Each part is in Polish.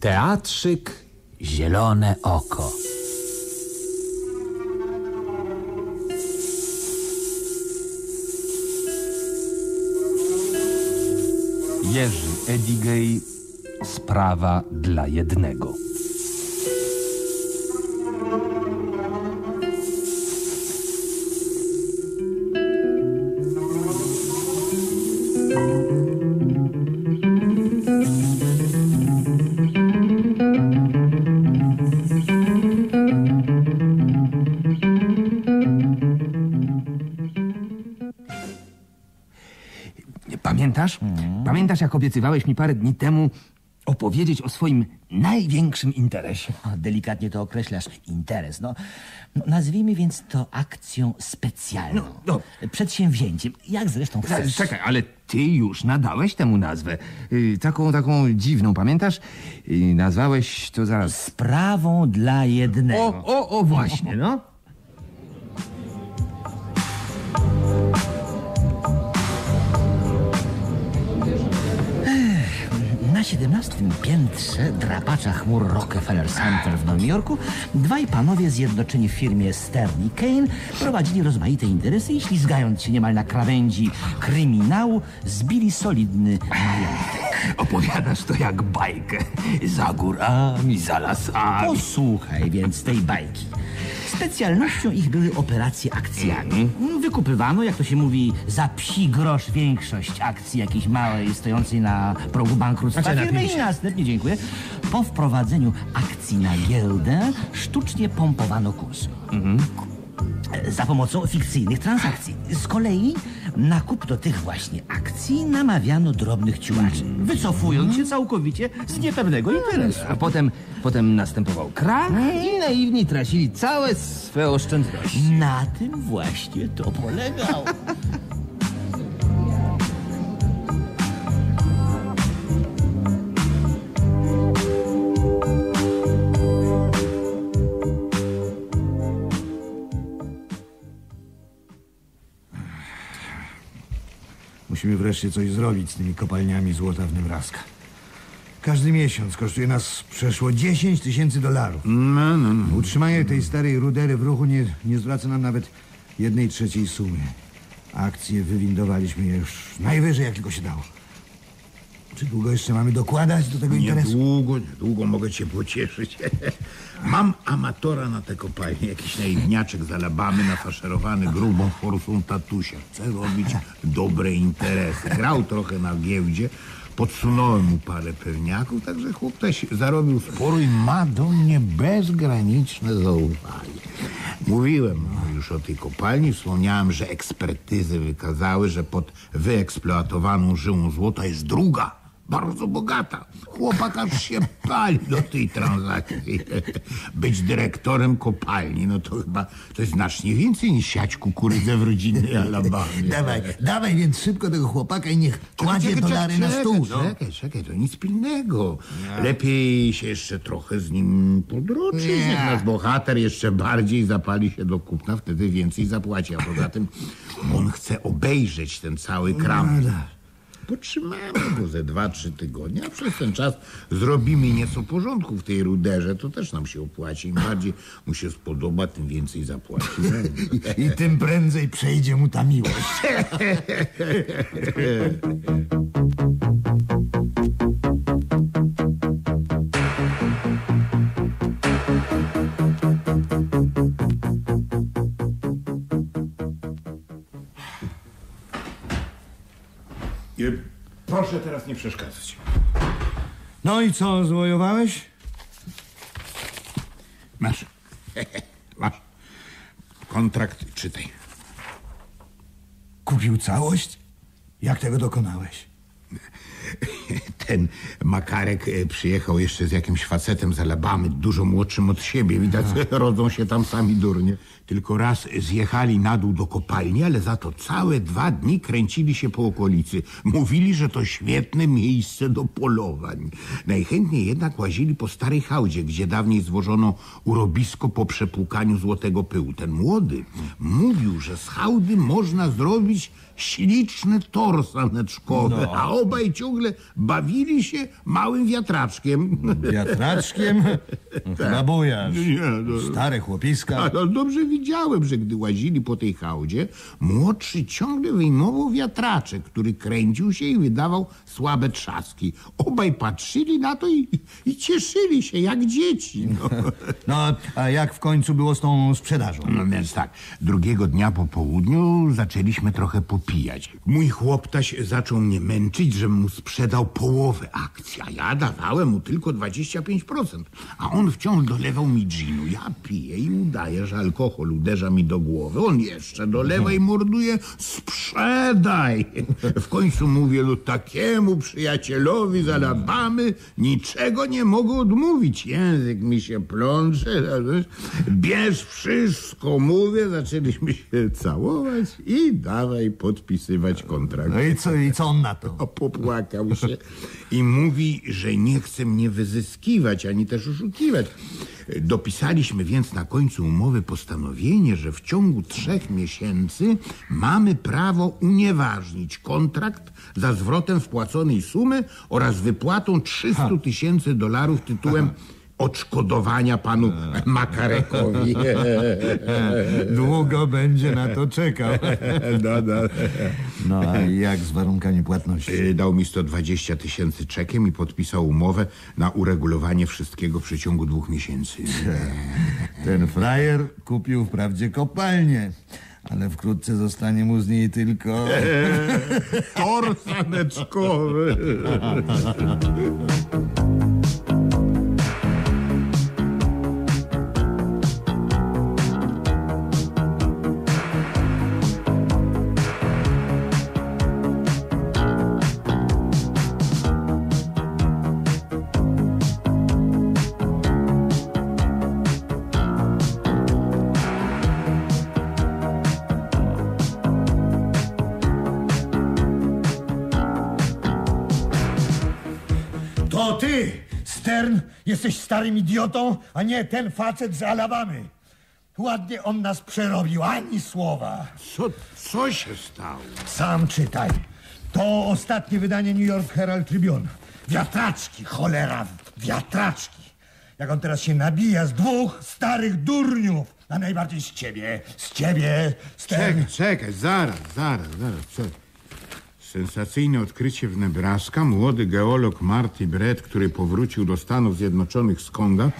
Teatrzyk Zielone Oko. Jerzy Edigej Sprawa dla jednego. Pamiętasz, jak obiecywałeś mi parę dni temu opowiedzieć o swoim największym interesie? O, delikatnie to określasz, interes. No, no, nazwijmy więc to akcją specjalną. No, Przedsięwzięciem, jak zresztą chcesz. Czekaj, ale ty już nadałeś temu nazwę. Y, taką, taką dziwną, pamiętasz? Y, nazwałeś to zaraz... Sprawą dla jednego. O, o, o, właśnie, no. 17 piętrze drapacza chmur Rockefeller Center w Nowym Jorku dwaj panowie zjednoczeni w firmie Stern i Kane prowadzili rozmaite interesy i ślizgając się niemal na krawędzi kryminału zbili solidny majątek. Opowiadasz to jak bajkę. Za górami, za lasami. Posłuchaj więc tej bajki. Specjalnością ich były operacje akcjami. Wykupywano, jak to się mówi, za psi grosz większość akcji jakiejś małej, stojącej na progu bankructwa Znaczy, firmy i następnie, dziękuję, po wprowadzeniu akcji na giełdę sztucznie pompowano kurs. Za pomocą fikcyjnych transakcji. Z kolei na kupno tych właśnie akcji namawiano drobnych ciułaczy, wycofując się całkowicie z niepewnego interesu. A potem, potem następował krach i naiwni tracili całe swe oszczędności. Na tym właśnie to polegało. Musimy wreszcie coś zrobić z tymi kopalniami złota w Nebraska. Każdy miesiąc kosztuje nas przeszło 10 tysięcy dolarów. No, no, no. Utrzymanie tej starej rudery w ruchu nie, nie zwraca nam nawet jednej trzeciej sumy. Akcje wywindowaliśmy już najwyżej, jak tylko się dało. Czy długo jeszcze mamy dokładać do tego interesu? Niedługo, niedługo mogę cię pocieszyć. Mam amatora na te kopalnie, jakiś naiwniaczek z Alabamy, nafaszerowany grubą forsą tatusia. Chce robić dobre interesy. Grał trochę na giełdzie, podsunąłem mu parę pewniaków, także chłop też zarobił sporo i ma do mnie bezgraniczne zaufanie. Mówiłem już o tej kopalni, wspomniałem, że ekspertyzy wykazały, że pod wyeksploatowaną żyłą złota jest druga, bardzo bogata. Chłopak aż się pali do tej transakcji. Być dyrektorem kopalni, no to chyba to jest znacznie więcej niż siać kukurydzę w rodzinnej Alabamie. Dawaj, dawaj więc szybko tego chłopaka i niech kładzie Czekaj, dolary czekaj, na stół. No. Czekaj, czekaj, to nic pilnego. Lepiej się jeszcze trochę z nim podroczyć. Nie. Niech nasz bohater jeszcze bardziej zapali się do kupna, wtedy więcej zapłaci. A poza tym on chce obejrzeć ten cały kram. Potrzymamy go ze dwa, trzy tygodnie, a przez ten czas zrobimy nieco porządku w tej ruderze. To też nam się opłaci. Im bardziej mu się spodoba, tym więcej zapłacimy. I tym prędzej przejdzie mu ta miłość. nie przeszkadzać. No i co, zwojowałeś? Masz. Masz. Kontrakt, czytaj. Kupił całość? Jak tego dokonałeś? Ten Makarek e, przyjechał jeszcze z jakimś facetem z Alabamy, dużo młodszym od siebie. Widać, rodzą się tam sami durnie. Tylko raz zjechali na dół do kopalni, ale za to całe dwa dni kręcili się po okolicy. Mówili, że to świetne miejsce do polowań. Najchętniej jednak łazili po starej hałdzie, gdzie dawniej zwożono urobisko po przepłukaniu złotego pyłu. Ten młody mówił, że z hałdy można zrobić śliczny tor saneczkowy, a obaj ciągle bawili się małym wiatraczkiem. Wiatraczkiem? No, chyba bujasz. Nie, no. Stare chłopiska. A no dobrze widziałem, że gdy łazili po tej hałdzie, młodszy ciągle wyjmował wiatraczek, który kręcił się i wydawał słabe trzaski. Obaj patrzyli na to i, i cieszyli się jak dzieci. No. No, a jak w końcu było z tą sprzedażą? No więc tak, drugiego dnia po południu zaczęliśmy trochę popijać. Mój chłoptaś zaczął mnie męczyć, żebym mu sprzedał połowę akcji, a ja dawałem mu tylko 25%. A on wciąż dolewał mi ginu. Ja piję i udaję, że alkohol uderza mi do głowy. On jeszcze dolewa i morduje, sprzedaj! W końcu mówię, no takiemu przyjacielowi z Alabamy niczego nie mogę odmówić. Język mi się plącze, bierz wszystko, mówię, zaczęliśmy się całować i dawaj podpisywać kontrakt. No i co, i co on na to? A się. I mówi, że nie chce mnie wyzyskiwać, ani też oszukiwać. Dopisaliśmy więc na końcu umowy postanowienie, że w ciągu trzech miesięcy mamy prawo unieważnić kontrakt za zwrotem wpłaconej sumy oraz wypłatą 300 tysięcy dolarów tytułem odszkodowania panu Makarekowi. Długo będzie na to czekał. No, no. No, a jak z warunkami płatności? Y, Dał mi 120 tysięcy czekiem i podpisał umowę na uregulowanie wszystkiego w przeciągu dwóch miesięcy. Ten frajer kupił wprawdzie kopalnię, ale wkrótce zostanie mu z niej tylko... Tor saneczkowy. Stern, jesteś starym idiotą, a nie ten facet z Alabamy. Ładnie on nas przerobił, ani słowa. Co, co się stało? Sam czytaj. To ostatnie wydanie New York Herald Tribune. Wiatraczki, cholera, wiatraczki. Jak on teraz się nabija z dwóch starych durniów. A najbardziej z ciebie, z ciebie, Stern. Czekaj, czekaj, zaraz, zaraz, zaraz. Czekaj. Sensacyjne odkrycie w Nebraska. Młody geolog Marty Brett, który powrócił do Stanów Zjednoczonych z Konga,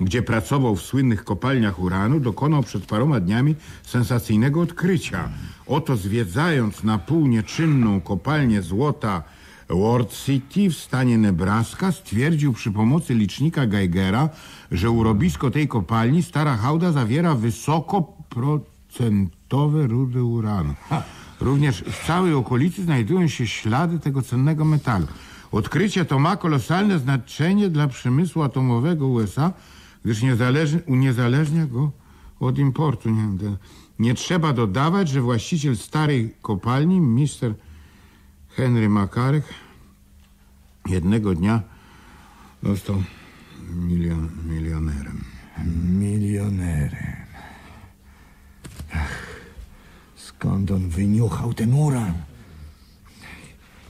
gdzie pracował w słynnych kopalniach uranu, dokonał przed paroma dniami sensacyjnego odkrycia. Oto zwiedzając na pół nieczynną kopalnię złota Ward City w stanie Nebraska stwierdził przy pomocy licznika Geigera, że urobisko tej kopalni stara hałda zawiera wysokoprocentowe rudy uranu. Również w całej okolicy znajdują się ślady tego cennego metalu. Odkrycie to ma kolosalne znaczenie dla przemysłu atomowego USA, gdyż niezależnie, uniezależnia go od importu. Nie, nie trzeba dodawać, że właściciel starej kopalni, mister Henry Makarek, jednego dnia został milion, milionerem. Milionerem. Ach, skąd on wyniuchał ten uran?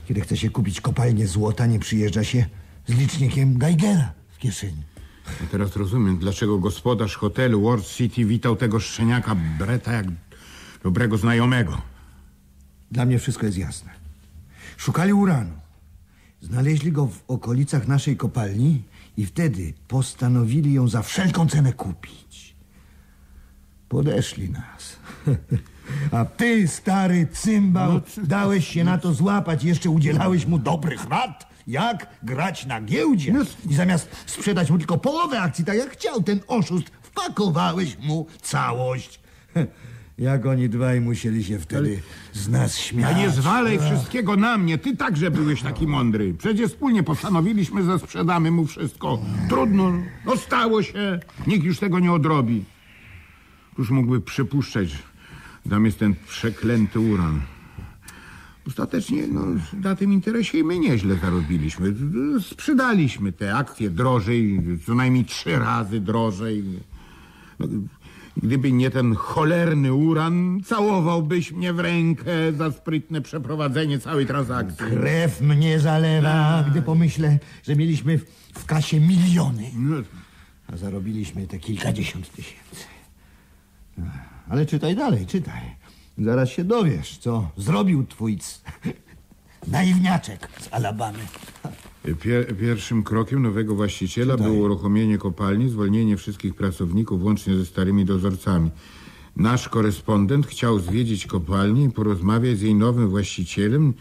Kiedy chce się kupić kopalnię złota, nie przyjeżdża się z licznikiem Geigera w kieszeni. Teraz rozumiem, dlaczego gospodarz hotelu World City witał tego szczeniaka Breta jak dobrego znajomego. Dla mnie wszystko jest jasne. Szukali uranu. Znaleźli go w okolicach naszej kopalni i wtedy postanowili ją za wszelką cenę kupić. Podeszli nas. A ty, stary cymbał, dałeś się na to złapać jeszcze udzielałeś mu dobrych rad, jak grać na giełdzie. I zamiast sprzedać mu tylko połowę akcji, tak jak chciał ten oszust, wpakowałeś mu całość. Jak oni dwaj musieli się wtedy z nas A śmiać. nie zwalej wszystkiego na mnie. Ty także byłeś taki mądry. Przecież wspólnie postanowiliśmy, że sprzedamy mu wszystko. Trudno. No stało się. Nikt już tego nie odrobi. Już mógłby przypuszczać, tam jest ten przeklęty uran. Ostatecznie no, na tym interesie i my nieźle zarobiliśmy. Sprzedaliśmy te akcje drożej, co najmniej trzy razy drożej. No, gdyby nie ten cholerny uran, całowałbyś mnie w rękę za sprytne przeprowadzenie całej transakcji. Krew mnie zalewa, gdy pomyślę, że mieliśmy w, w kasie miliony, No, a zarobiliśmy te kilkadziesiąt tysięcy. Ale czytaj dalej, czytaj. Zaraz się dowiesz, co zrobił twój c... naiwniaczek z Alabamy. Pier pierwszym krokiem nowego właściciela było uruchomienie kopalni, zwolnienie wszystkich pracowników, łącznie ze starymi dozorcami. Nasz korespondent chciał zwiedzić kopalnię i porozmawiać z jej nowym właścicielem.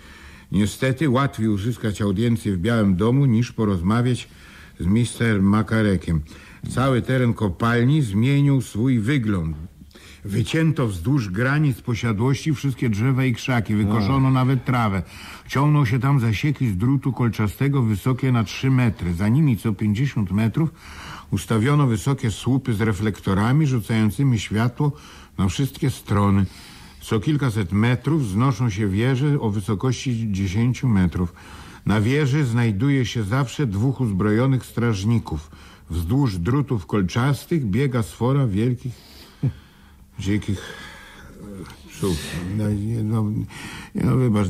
Niestety łatwiej uzyskać audiencję w Białym Domu niż porozmawiać z mister Makarekiem. Cały teren kopalni zmienił swój wygląd. Wycięto wzdłuż granic posiadłości wszystkie drzewa i krzaki, wykoszono nawet trawę. Ciągną się tam zasieki z drutu kolczastego wysokie na 3 metry. Za nimi co 50 metrów ustawiono wysokie słupy z reflektorami rzucającymi światło na wszystkie strony. Co kilkaset metrów wznoszą się wieże o wysokości 10 metrów. Na wieży znajduje się zawsze dwóch uzbrojonych strażników. Wzdłuż drutów kolczastych biega sfora wielkich dzikich psów. No, no, no wybacz,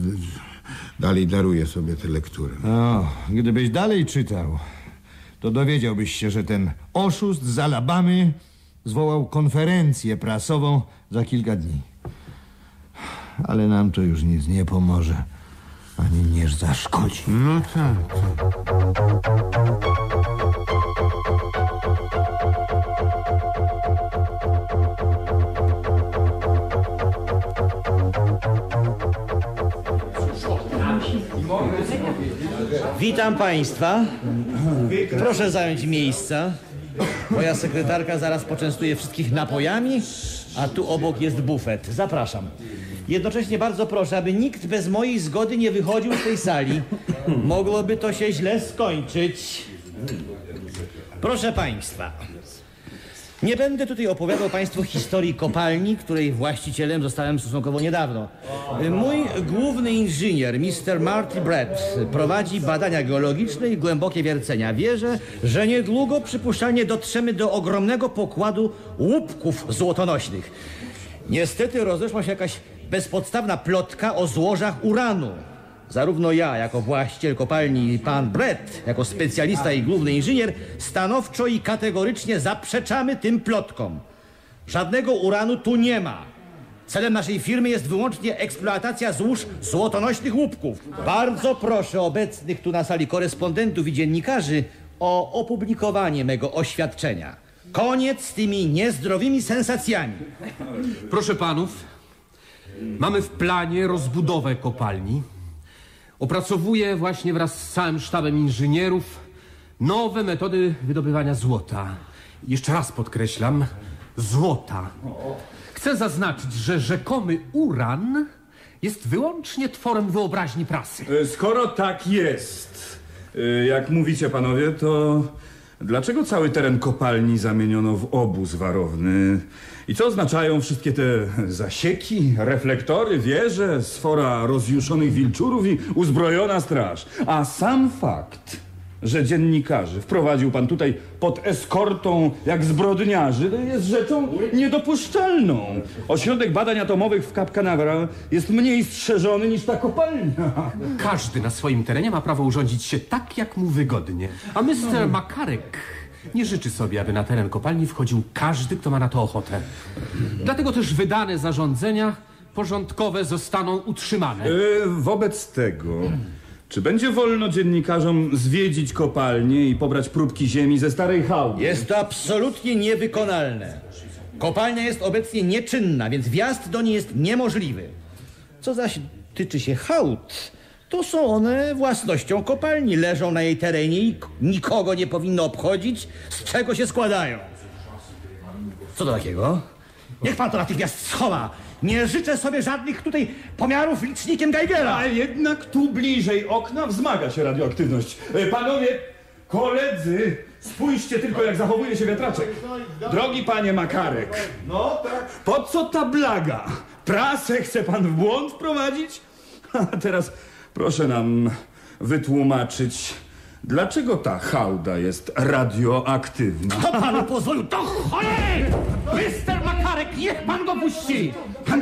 dalej daruję sobie tę lekturę. O, gdybyś dalej czytał, to dowiedziałbyś się, że ten oszust z Alabamy zwołał konferencję prasową za kilka dni. Ale nam to już nic nie pomoże, ani nie zaszkodzi. No tak. Witam Państwa. Proszę zająć miejsca. Moja sekretarka zaraz poczęstuje wszystkich napojami, a tu obok jest bufet. Zapraszam. Jednocześnie bardzo proszę, aby nikt bez mojej zgody nie wychodził z tej sali. Mogłoby to się źle skończyć. Proszę Państwa. Nie będę tutaj opowiadał Państwu historii kopalni, której właścicielem zostałem stosunkowo niedawno. Mój główny inżynier, Mr. Marty Brett, prowadzi badania geologiczne i głębokie wiercenia. Wierzę, że niedługo przypuszczalnie dotrzemy do ogromnego pokładu łupków złotonośnych. Niestety rozeszła się jakaś bezpodstawna plotka o złożach uranu. Zarówno ja, jako właściciel kopalni, i pan Brett, jako specjalista i główny inżynier, stanowczo i kategorycznie zaprzeczamy tym plotkom. Żadnego uranu tu nie ma. Celem naszej firmy jest wyłącznie eksploatacja złóż złotonośnych łupków. Bardzo proszę obecnych tu na sali korespondentów i dziennikarzy o opublikowanie mego oświadczenia. Koniec z tymi niezdrowymi sensacjami. Proszę panów, mamy w planie rozbudowę kopalni. Opracowuję właśnie wraz z całym sztabem inżynierów nowe metody wydobywania złota. Jeszcze raz podkreślam, złota. Chcę zaznaczyć, że rzekomy uran jest wyłącznie tworem wyobraźni prasy. E, Skoro tak jest, e, jak mówicie panowie, to dlaczego cały teren kopalni zamieniono w obóz warowny? I co oznaczają wszystkie te zasieki, reflektory, wieże, sfora rozjuszonych wilczurów i uzbrojona straż? A sam fakt, że dziennikarzy wprowadził pan tutaj pod eskortą jak zbrodniarzy, to jest rzeczą niedopuszczalną. Ośrodek badań atomowych w Cap Canaveral jest mniej strzeżony niż ta kopalnia. Każdy na swoim terenie ma prawo urządzić się tak, jak mu wygodnie. A Mr. Makarek nie życzy sobie, aby na teren kopalni wchodził każdy, kto ma na to ochotę. Dlatego też wydane zarządzenia porządkowe zostaną utrzymane. E, wobec tego, czy będzie wolno dziennikarzom zwiedzić kopalnię i pobrać próbki ziemi ze starej hałdy? Jest to absolutnie niewykonalne. Kopalnia jest obecnie nieczynna, więc wjazd do niej jest niemożliwy. Co zaś tyczy się hałd, to są one własnością kopalni. Leżą na jej terenie i nikogo nie powinno obchodzić, z czego się składają. Co to takiego? Niech pan to natychmiast schowa. Nie życzę sobie żadnych tutaj pomiarów licznikiem Geigera. A jednak tu bliżej okna wzmaga się radioaktywność. E, Panowie, koledzy, spójrzcie tylko jak zachowuje się wiatraczek. Drogi panie Makarek, no tak. po co ta blaga? Prasę chce pan w błąd wprowadzić? A teraz proszę nam wytłumaczyć, dlaczego ta hałda jest radioaktywna. To panu pozwolił, to cholery! Mister Makarek, niech pan go puści!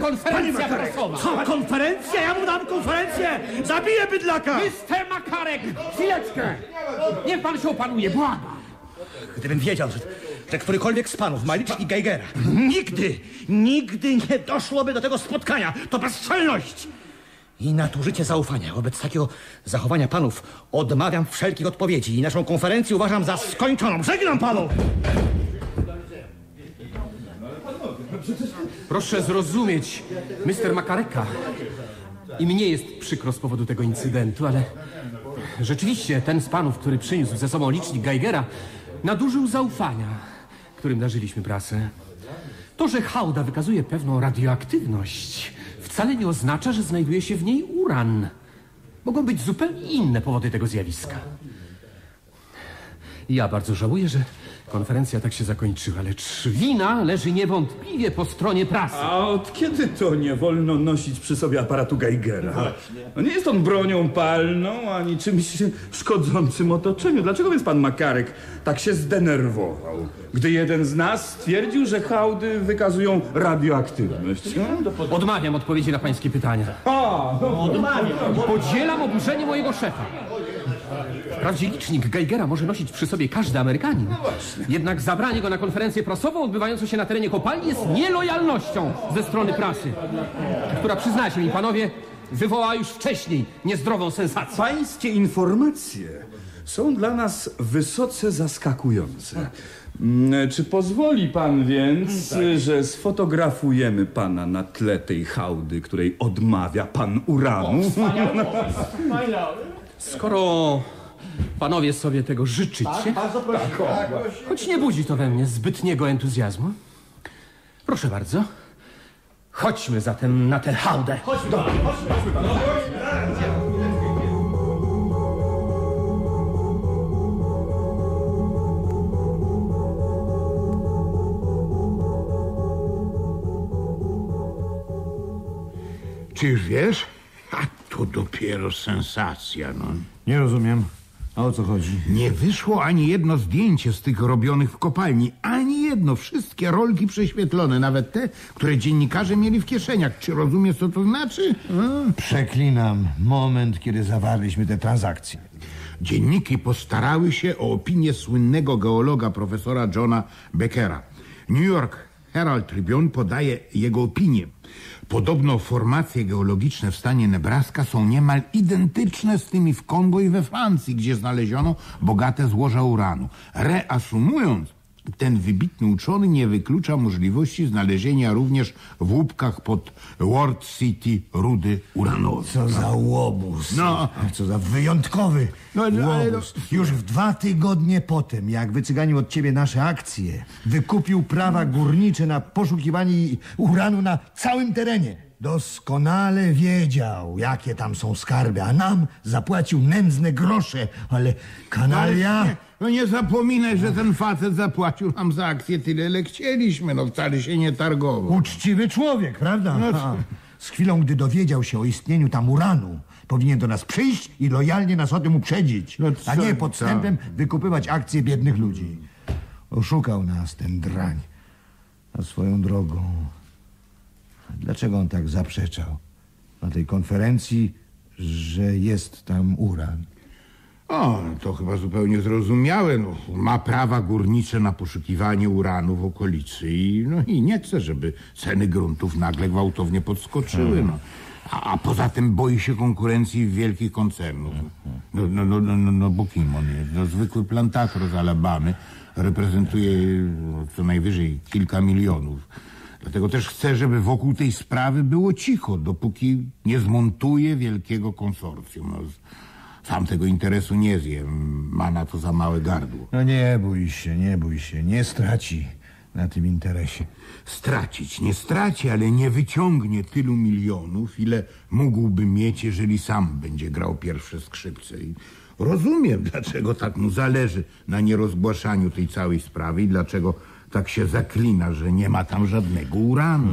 Konferencja prasowa. Co, konferencja? Ja mu dam konferencję! Zabiję bydlaka! Mister Makarek! Chwileczkę! Niech pan się opanuje, błagam! Gdybym wiedział, że, że którykolwiek z panów ma licznik Geigera, nigdy, nigdy nie doszłoby do tego spotkania. To bezczelność! I nadużycie zaufania. Wobec takiego zachowania panów odmawiam wszelkich odpowiedzi i naszą konferencję uważam za skończoną. Żegnam panu! Proszę zrozumieć, Mister Makareka. I mnie jest przykro z powodu tego incydentu, ale rzeczywiście ten z panów, który przyniósł ze sobą licznik Geigera, nadużył zaufania, którym darzyliśmy prasę. To, że hałda wykazuje pewną radioaktywność, wcale nie oznacza, że znajduje się w niej uran. Mogą być zupełnie inne powody tego zjawiska. Ja bardzo żałuję, że konferencja tak się zakończyła, lecz wina leży niewątpliwie po stronie prasy. A od kiedy to nie wolno nosić przy sobie aparatu Geigera? No nie jest on bronią palną, ani czymś szkodzącym otoczeniu. Dlaczego więc pan Makarek tak się zdenerwował, gdy jeden z nas stwierdził, że hałdy wykazują radioaktywność? Odmawiam odpowiedzi na pańskie pytania. A, no, Podzielam oburzenie mojego szefa. Wprawdzie licznik Geigera może nosić przy sobie każdy Amerykanin. Jednak zabranie go na konferencję prasową odbywającą się na terenie kopalni jest nielojalnością ze strony prasy, która, przyznajcie mi panowie, wywołała już wcześniej niezdrową sensację. Pańskie informacje są dla nas wysoce zaskakujące. Mm, Czy pozwoli pan więc, że sfotografujemy pana na tle tej hałdy, której odmawia pan uranu? Skoro panowie sobie tego życzycie, choć nie budzi to we mnie zbytniego entuzjazmu, proszę bardzo, chodźmy zatem na tę hałdę. Czy już wiesz? A to dopiero sensacja, no. Nie rozumiem. A o co chodzi? Nie wyszło ani jedno zdjęcie z tych robionych w kopalni. Ani jedno. Wszystkie rolki prześwietlone. Nawet te, które dziennikarze mieli w kieszeniach. Czy rozumiesz, co to znaczy? Przeklinam moment, kiedy zawarliśmy te transakcje. Dzienniki postarały się o opinię słynnego geologa profesora Johna Beckera. New York Herald Tribune podaje jego opinię. Podobno formacje geologiczne w stanie Nebraska są niemal identyczne z tymi w Kongo i we Francji, gdzie znaleziono bogate złoża uranu. Reasumując, ten wybitny uczony nie wyklucza możliwości znalezienia również w łupkach pod Ward City rudy uranowej. Co za łobuz. No. Co za wyjątkowy No, ale- ale łobuz. Już w dwa tygodnie potem, jak wycyganił od ciebie nasze akcje, wykupił prawa górnicze na poszukiwanie uranu na całym terenie. Doskonale wiedział, jakie tam są skarby, a nam zapłacił nędzne grosze, ale kanalia... Nie, no nie zapominaj, że ten facet zapłacił nam za akcję tyle, ile chcieliśmy. No wcale się nie targował. Uczciwy człowiek, prawda? No, A, z chwilą, gdy dowiedział się o istnieniu tam uranu, powinien do nas przyjść i lojalnie nas o tym uprzedzić, No a co- nie podstępem wykupywać akcje biednych ludzi. Oszukał nas ten drań. A swoją drogą, dlaczego on tak zaprzeczał na tej konferencji, że jest tam uran? O, to chyba zupełnie zrozumiałe. No, ma prawa górnicze na poszukiwanie uranu w okolicy i, no, i nie chce, żeby ceny gruntów nagle gwałtownie podskoczyły. No. A, a poza tym boi się konkurencji wielkich koncernów. No, no, no, no, no, no bo kim on jest? No, zwykły plantator z Alabamy reprezentuje no, co najwyżej kilka milionów. Dlatego też chce, żeby wokół tej sprawy było cicho, dopóki nie zmontuje wielkiego konsorcjum. No, sam tego interesu nie zje. Ma na to za małe gardło. No nie bój się, nie bój się, nie straci. na tym interesie. Stracić nie straci, ale nie wyciągnie tylu milionów, ile mógłby mieć, jeżeli sam będzie grał pierwsze skrzypce. I rozumiem, dlaczego tak mu zależy na nierozgłaszaniu tej całej sprawy i dlaczego tak się zaklina, że nie ma tam żadnego uranu.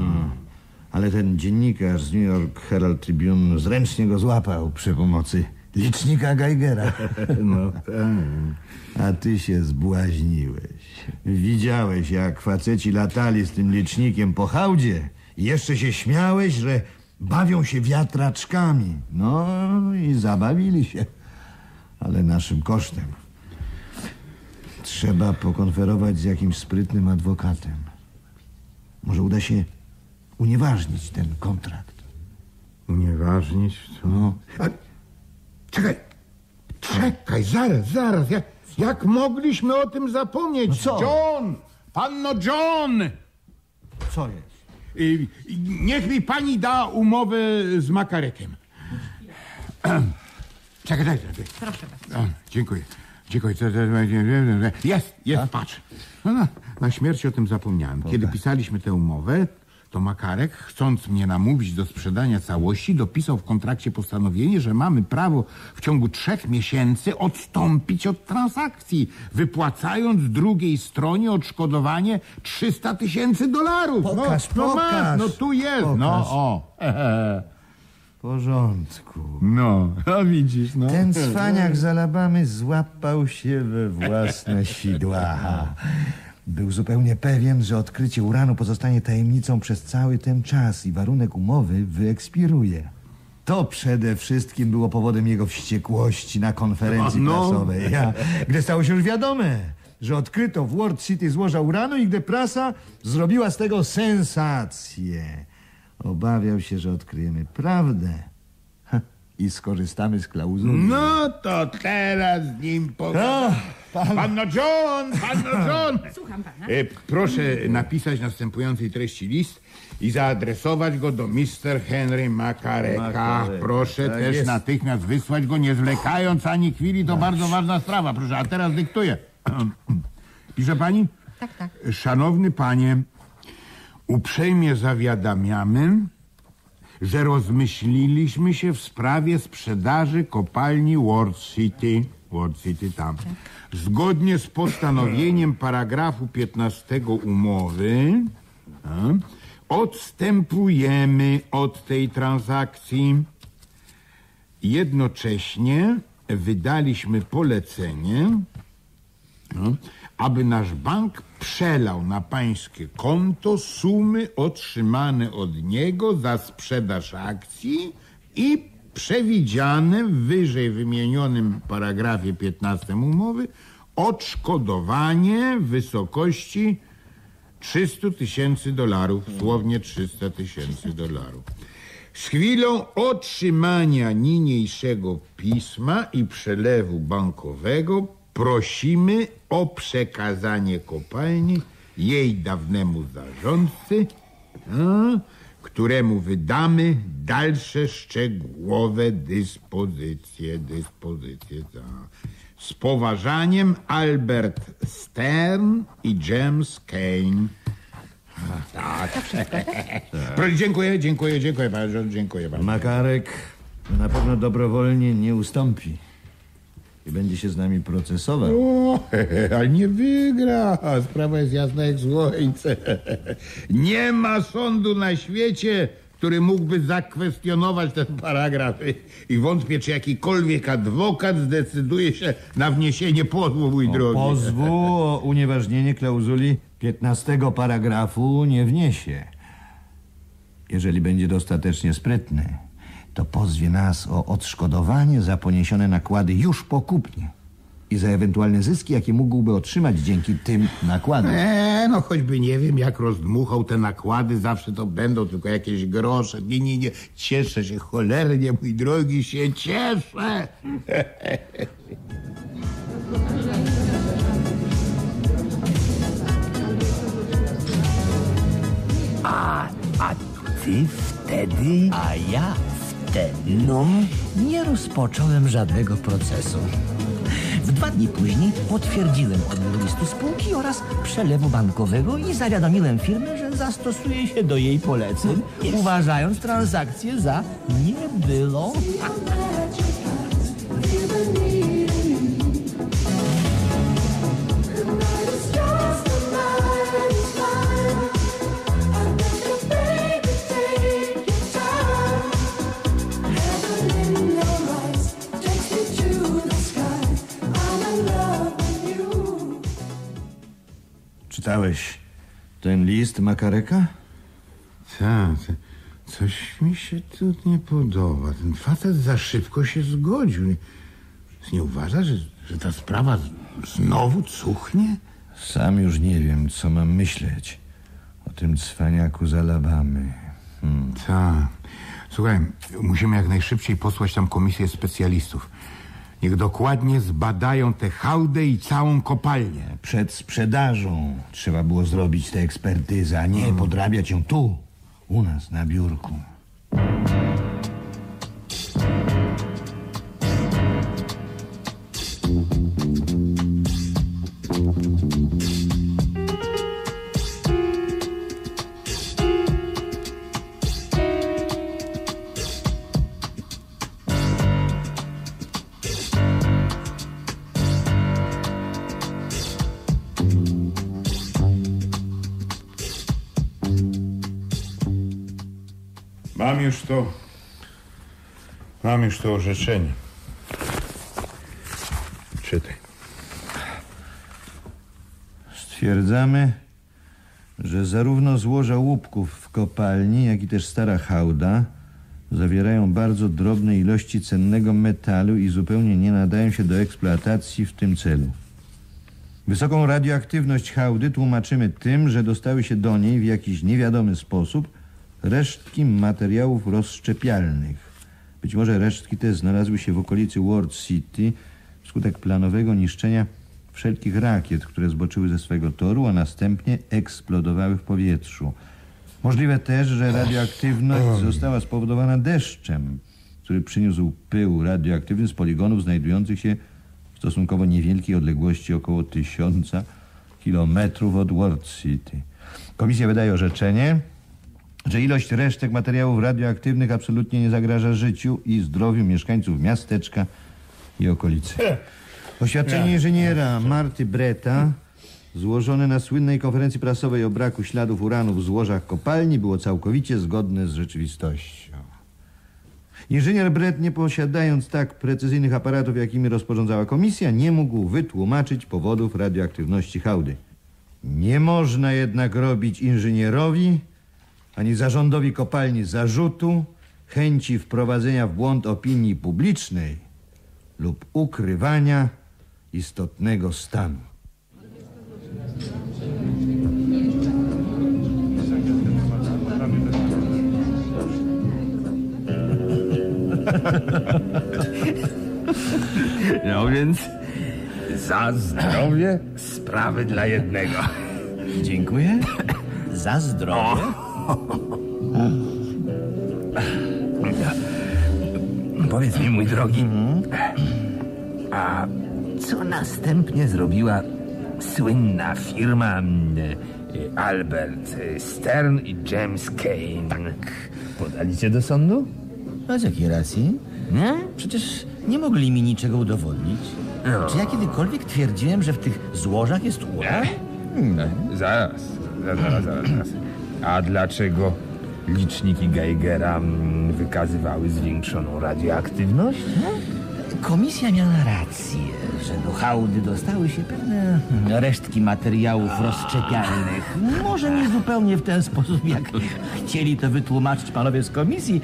Ale ten dziennikarz z New York Herald Tribune zręcznie go złapał przy pomocy licznika Geigera. No tak. A ty się zbłaźniłeś. Widziałeś, jak faceci latali z tym licznikiem po hałdzie i jeszcze się śmiałeś, że bawią się wiatraczkami. No i zabawili się, ale naszym kosztem. Trzeba pokonferować z jakimś sprytnym adwokatem. Może uda się unieważnić ten kontrakt. Unieważnić co? No. A, czekaj, czekaj, zaraz, zaraz. Jak, jak mogliśmy o tym zapomnieć? co? John! Panno John! Co jest? Y, Niech mi pani da umowę z Makarekiem. Czekaj, czekaj. czekaj. Proszę bardzo. A, dziękuję. Dziękuję. Jest, jest, patrz. No, no, na śmierć o tym zapomniałem. Kiedy pisaliśmy tę umowę, to Makarek, chcąc mnie namówić do sprzedania całości, dopisał w kontrakcie postanowienie, że mamy prawo w ciągu trzech miesięcy odstąpić od transakcji, wypłacając drugiej stronie odszkodowanie 300 tysięcy dolarów. Pokaż, no, no, masz, no tu jest, Pokaż. no o. W porządku. No, a widzisz, no. Ten cwaniak z Alabamy złapał się we własne sidła. Był zupełnie pewien, że odkrycie uranu pozostanie tajemnicą przez cały ten czas i warunek umowy wyekspiruje. To przede wszystkim było powodem jego wściekłości na konferencji No. prasowej. A, gdy stało się już wiadome, że odkryto w World City złoża uranu i gdy prasa zrobiła z tego sensację. Obawiał się, że odkryjemy prawdę i skorzystamy z klauzuli. No to teraz z nim pogadam. Panno John, panno John! Słucham pana. E, Proszę napisać następującej treści list i zaadresować go do Mr. Henry Makareka. Makareka, Proszę tak też jest. natychmiast wysłać go, nie zwlekając ani chwili. To bardzo ważna sprawa. Proszę, a teraz dyktuję. Pisze pani? Tak, tak. Szanowny panie, uprzejmie zawiadamiamy, że rozmyśliliśmy się w sprawie sprzedaży kopalni World City. World City tam. Zgodnie z postanowieniem paragrafu 15 umowy a, odstępujemy od tej transakcji. Jednocześnie wydaliśmy polecenie, no, aby nasz bank przelał na pańskie konto sumy otrzymane od niego za sprzedaż akcji i przewidziane w wyżej wymienionym paragrafie 15 umowy odszkodowanie w wysokości 300 tysięcy dolarów, słownie 300 tysięcy dolarów. Z chwilą otrzymania niniejszego pisma i przelewu bankowego prosimy o przekazanie kopalni jej dawnemu zarządcy, a, któremu wydamy dalsze szczegółowe dyspozycje, dyspozycje. Z poważaniem Albert Stern i James Kane. Tak. Pro- Dziękuję, dziękuję, dziękuję bardzo, dziękuję bardzo. Makarek na pewno dobrowolnie nie ustąpi i będzie się z nami procesował. O, ale nie wygra. Sprawa jest jasna jak słońce. Nie ma sądu na świecie, który mógłby zakwestionować ten paragraf. I wątpię, czy jakikolwiek adwokat zdecyduje się na wniesienie pozwu, mój drogi. Pozwu o unieważnienie klauzuli 15 paragrafu nie wniesie. Jeżeli będzie dostatecznie sprytny, to pozwie nas o odszkodowanie za poniesione nakłady już po kupnie i za ewentualne zyski, jakie mógłby otrzymać dzięki tym nakładom. Eee, no choćby nie wiem, jak rozdmuchał te nakłady, zawsze to będą tylko jakieś grosze. Nie, nie, nie, cieszę się cholernie, mój drogi, się cieszę. A, a ty wtedy? A ja wtedy? No? Nie rozpocząłem żadnego procesu. W Dwa dni później potwierdziłem odbiór listu spółki oraz przelewu bankowego i zawiadomiłem firmę, że zastosuje się do jej poleceń, uważając transakcję za niebylą. Czytałeś ten list Makareka? Tak, coś mi się tu nie podoba. Ten facet za szybko się zgodził. Nie uważa, że, że ta sprawa znowu cuchnie? Sam już nie wiem, co mam myśleć o tym cwaniaku z Alabamy. Tak. Słuchaj, musimy jak najszybciej posłać tam komisję specjalistów. Niech dokładnie zbadają tę hałdę i całą kopalnię. Przed sprzedażą trzeba było zrobić tę ekspertyzę, a nie podrabiać ją tu, u nas na biurku. Mam już to. Mam już to orzeczenie. Czytaj. Stwierdzamy, że zarówno złoża łupków w kopalni, jak i też stara hałda zawierają bardzo drobne ilości cennego metalu i zupełnie nie nadają się do eksploatacji w tym celu. Wysoką radioaktywność hałdy tłumaczymy tym, że dostały się do niej w jakiś niewiadomy sposób resztki materiałów rozszczepialnych. Być może resztki te znalazły się w okolicy World City wskutek planowego niszczenia wszelkich rakiet, które zboczyły ze swego toru, a następnie eksplodowały w powietrzu. Możliwe też, że radioaktywność została spowodowana deszczem, który przyniósł pył radioaktywny z poligonów znajdujących się w stosunkowo niewielkiej odległości około tysiąca kilometrów od World City. Komisja wydaje orzeczenie, że ilość resztek materiałów radioaktywnych absolutnie nie zagraża życiu i zdrowiu mieszkańców miasteczka i okolicy. Oświadczenie inżyniera Marty Breta złożone na słynnej konferencji prasowej o braku śladów uranu w złożach kopalni było całkowicie zgodne z rzeczywistością. Inżynier Brett, nie posiadając tak precyzyjnych aparatów, jakimi rozporządzała komisja, nie mógł wytłumaczyć powodów radioaktywności hałdy. Nie można jednak robić inżynierowi ani zarządowi kopalni zarzutu, chęci wprowadzenia w błąd opinii publicznej lub ukrywania istotnego stanu. No więc za zdrowie sprawy dla jednego. Dziękuję. Za zdrowie. Powiedz mi, mój drogi, a co następnie zrobiła słynna firma Albert Stern i James Kane? Podali cię do sądu? A z jakiej racji? Nie? Przecież nie mogli mi niczego udowodnić. No. Czy ja kiedykolwiek twierdziłem, że w tych złożach jest uran? No, zaraz, zaraz, zaraz, zaraz. A dlaczego liczniki Geigera mm, wykazywały zwiększoną radioaktywność? Komisja miała rację, że do hałdy dostały się pewne resztki materiałów rozszczepialnych. Może nie zupełnie w ten sposób, jak chcieli to wytłumaczyć panowie z komisji.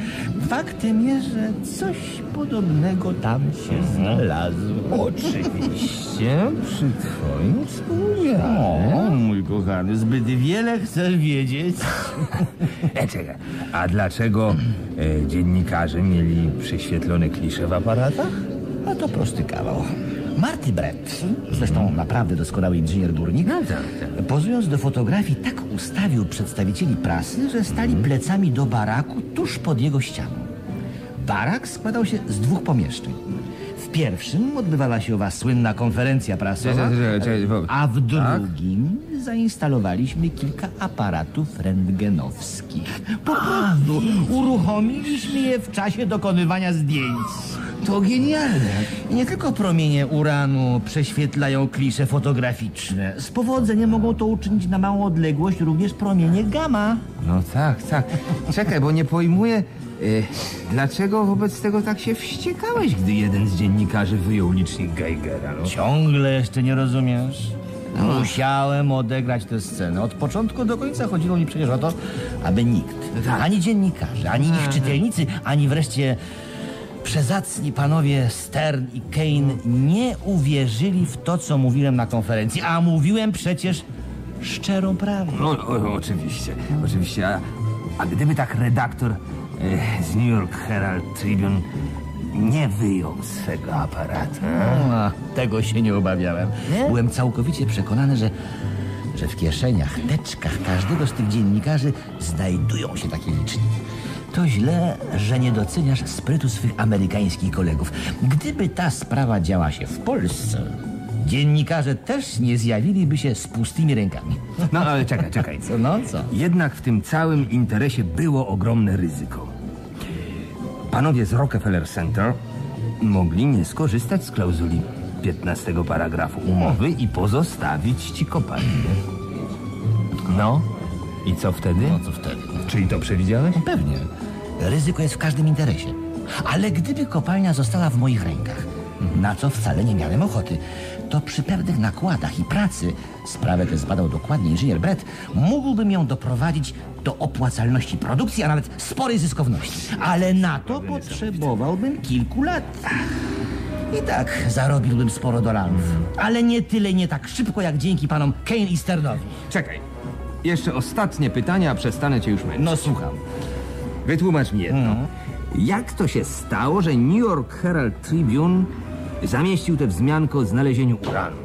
Faktem jest, że coś podobnego tam się znalazło. Oczywiście przy twoim współudziale. O, mój kochany, zbyt wiele chcesz wiedzieć. E, czekaj, a dlaczego e, dziennikarze mieli prześwietlone klisze w aparatach? No to prosty kawał. Marty Brett, zresztą naprawdę doskonały inżynier górnik, No tak, tak. pozując do fotografii, tak ustawił przedstawicieli prasy, że stali plecami do baraku tuż pod jego ścianą. Barak składał się z dwóch pomieszczeń. W pierwszym odbywała się owa słynna konferencja prasowa, a w drugim zainstalowaliśmy kilka aparatów rentgenowskich. Po prostu uruchomiliśmy je w czasie dokonywania zdjęć. To genialne. I nie tylko promienie uranu prześwietlają klisze fotograficzne. Z powodzeniem mogą to uczynić na małą odległość również promienie gamma. No tak, tak. Czekaj, bo nie pojmuję, dlaczego wobec tego tak się wściekałeś, gdy jeden z dziennikarzy wyjął licznik Geigera. No. Ciągle jeszcze nie rozumiesz? Musiałem odegrać tę scenę. Od początku do końca chodziło mi przecież o to, aby nikt, ani dziennikarze, ani ich czytelnicy, ani wreszcie przezacni panowie Stern i Kane nie uwierzyli w to, co mówiłem na konferencji. A mówiłem przecież szczerą prawdę. No, o, oczywiście, oczywiście. A, a gdyby tak redaktor z New York Herald Tribune nie wyjął swego aparatu? A, tego się nie obawiałem. Byłem całkowicie przekonany, że, że w kieszeniach, teczkach każdego z tych dziennikarzy znajdują się takie liczniki. To źle, że nie doceniasz sprytu swych amerykańskich kolegów. Gdyby ta sprawa działa się w Polsce, dziennikarze też nie zjawiliby się z pustymi rękami. No ale czekaj, czekaj. Co, no co? Jednak w tym całym interesie było ogromne ryzyko. Panowie z Rockefeller Center mogli nie skorzystać z klauzuli 15 paragrafu umowy i pozostawić ci kopalnię. No, i co wtedy? No co wtedy? Czyli to przewidziałeś? Pewnie. Ryzyko jest w każdym interesie. Ale gdyby kopalnia została w moich rękach, na co wcale nie miałem ochoty, to przy pewnych nakładach i pracy, sprawę tę zbadał dokładnie inżynier Brett, mógłbym ją doprowadzić do opłacalności produkcji, a nawet sporej zyskowności. Ale na to potrzebowałbym kilku lat. I tak zarobiłbym sporo dolarów. Ale nie tyle nie tak szybko, jak dzięki panom Kane i Sternowi. Czekaj. Jeszcze ostatnie pytania, a przestanę cię już męczyć. No słucham. Wytłumacz mi jedno. Jak to się stało, że New York Herald Tribune zamieścił tę wzmiankę o znalezieniu uranu?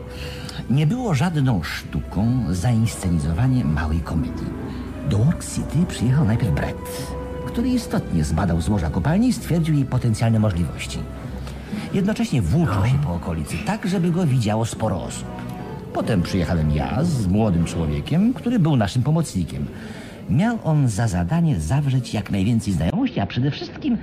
Nie było żadną sztuką zainscenizowanie małej komedii. Do Work City przyjechał najpierw Brett, który istotnie zbadał złoża kopalni i stwierdził jej potencjalne możliwości. Jednocześnie włóczył się po okolicy, tak żeby go widziało sporo osób. Potem przyjechałem ja z młodym człowiekiem, który był naszym pomocnikiem. Miał on za zadanie zawrzeć jak najwięcej znajomości, a przede wszystkim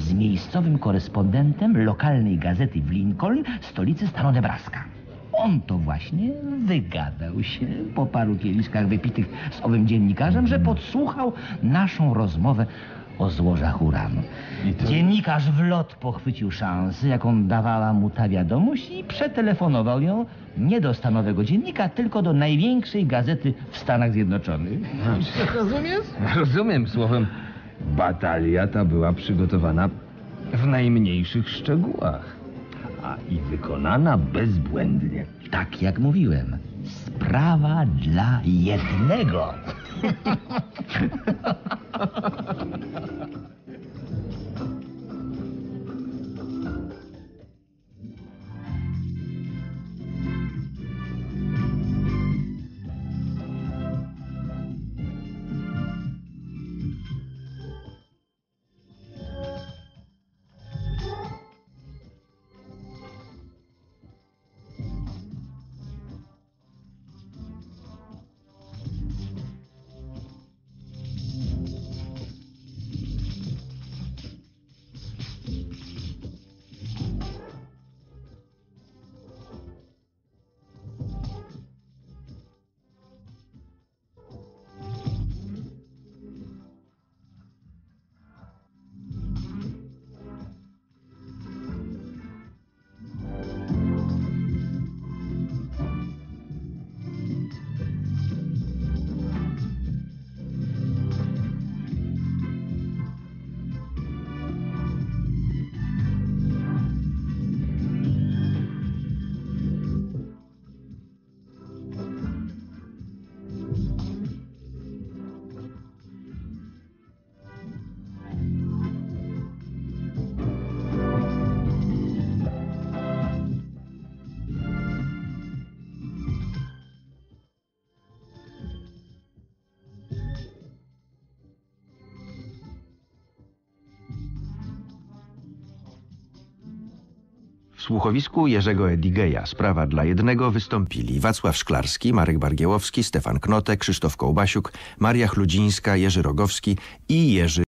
z miejscowym korespondentem lokalnej gazety w Lincoln, stolicy stanu Nebraska. On to właśnie wygadał się po paru kieliszkach wypitych z owym dziennikarzem, że podsłuchał naszą rozmowę o złożach uranu. Dziennikarz w lot pochwycił szansę, jaką dawała mu ta wiadomość i przetelefonował ją nie do stanowego dziennika, tylko do największej gazety w Stanach Zjednoczonych. Rozumiesz? Rozumiem słowem, batalia ta była przygotowana w najmniejszych szczegółach, a i wykonana bezbłędnie. Tak jak mówiłem, sprawa dla jednego. słuchowisku Jerzego Edigeja. Sprawa dla jednego wystąpili Wacław Szklarski, Marek Bargiełowski, Stefan Knote, Krzysztof Kołbasiuk, Maria Chludzińska, Jerzy Rogowski i Jerzy